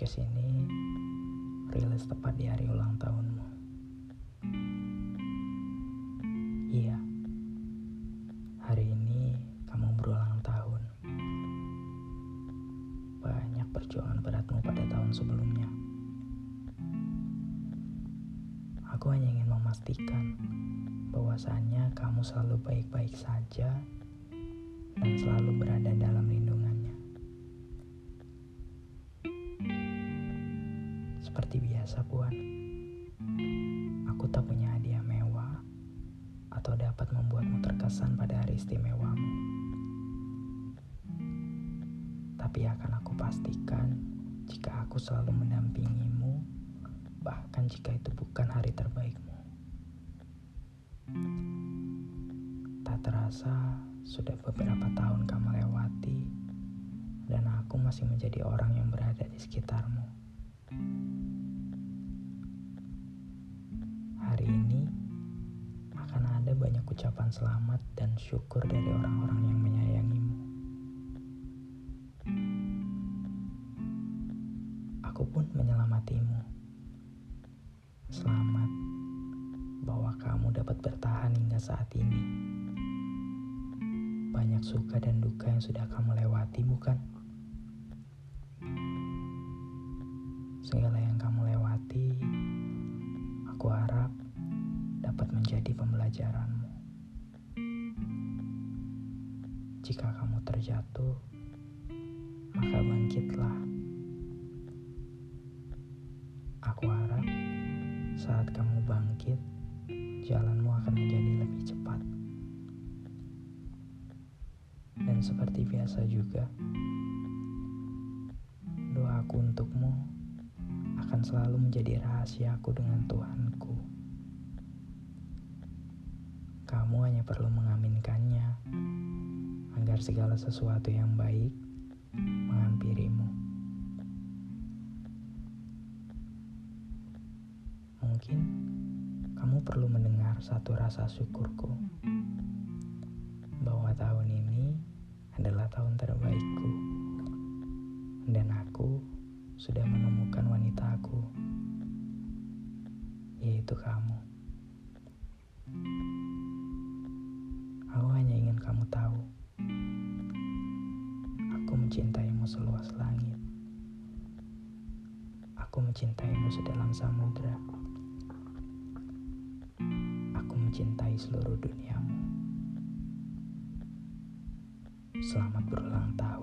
podcast ini rilis tepat di hari ulang tahunmu. Iya, hari ini kamu berulang tahun. Banyak perjuangan beratmu pada tahun sebelumnya. Aku hanya ingin memastikan bahwasannya kamu selalu baik-baik saja dan selalu berada dalam lindungannya. Seperti biasa, Puan. Aku tak punya hadiah mewah atau dapat membuatmu terkesan pada hari istimewamu. Tapi akan aku pastikan jika aku selalu mendampingimu, bahkan jika itu bukan hari terbaikmu. Tak terasa sudah beberapa tahun kamu lewati dan aku masih menjadi orang yang berada di sekitarmu. Ucapan selamat dan syukur dari orang-orang yang menyayangimu. Aku pun menyelamatimu. Selamat bahwa kamu dapat bertahan hingga saat ini. Banyak suka dan duka yang sudah kamu lewati, bukan? Segala yang kamu lewati, aku harap dapat menjadi pembelajaranmu. Jika kamu terjatuh, maka bangkitlah. Aku harap saat kamu bangkit, jalanmu akan menjadi lebih cepat. Dan seperti biasa juga, doaku untukmu akan selalu menjadi rahasiaku dengan Tuhanku. Kamu hanya perlu mengaminkannya agar segala sesuatu yang baik menghampirimu. Mungkin kamu perlu mendengar satu rasa syukurku bahwa tahun ini adalah tahun terbaikku dan aku sudah menemukan wanitaku yaitu kamu. Mencintaimu seluas langit. Aku mencintaimu sedalam samudra. Aku mencintai seluruh duniamu. Selamat berulang tahun.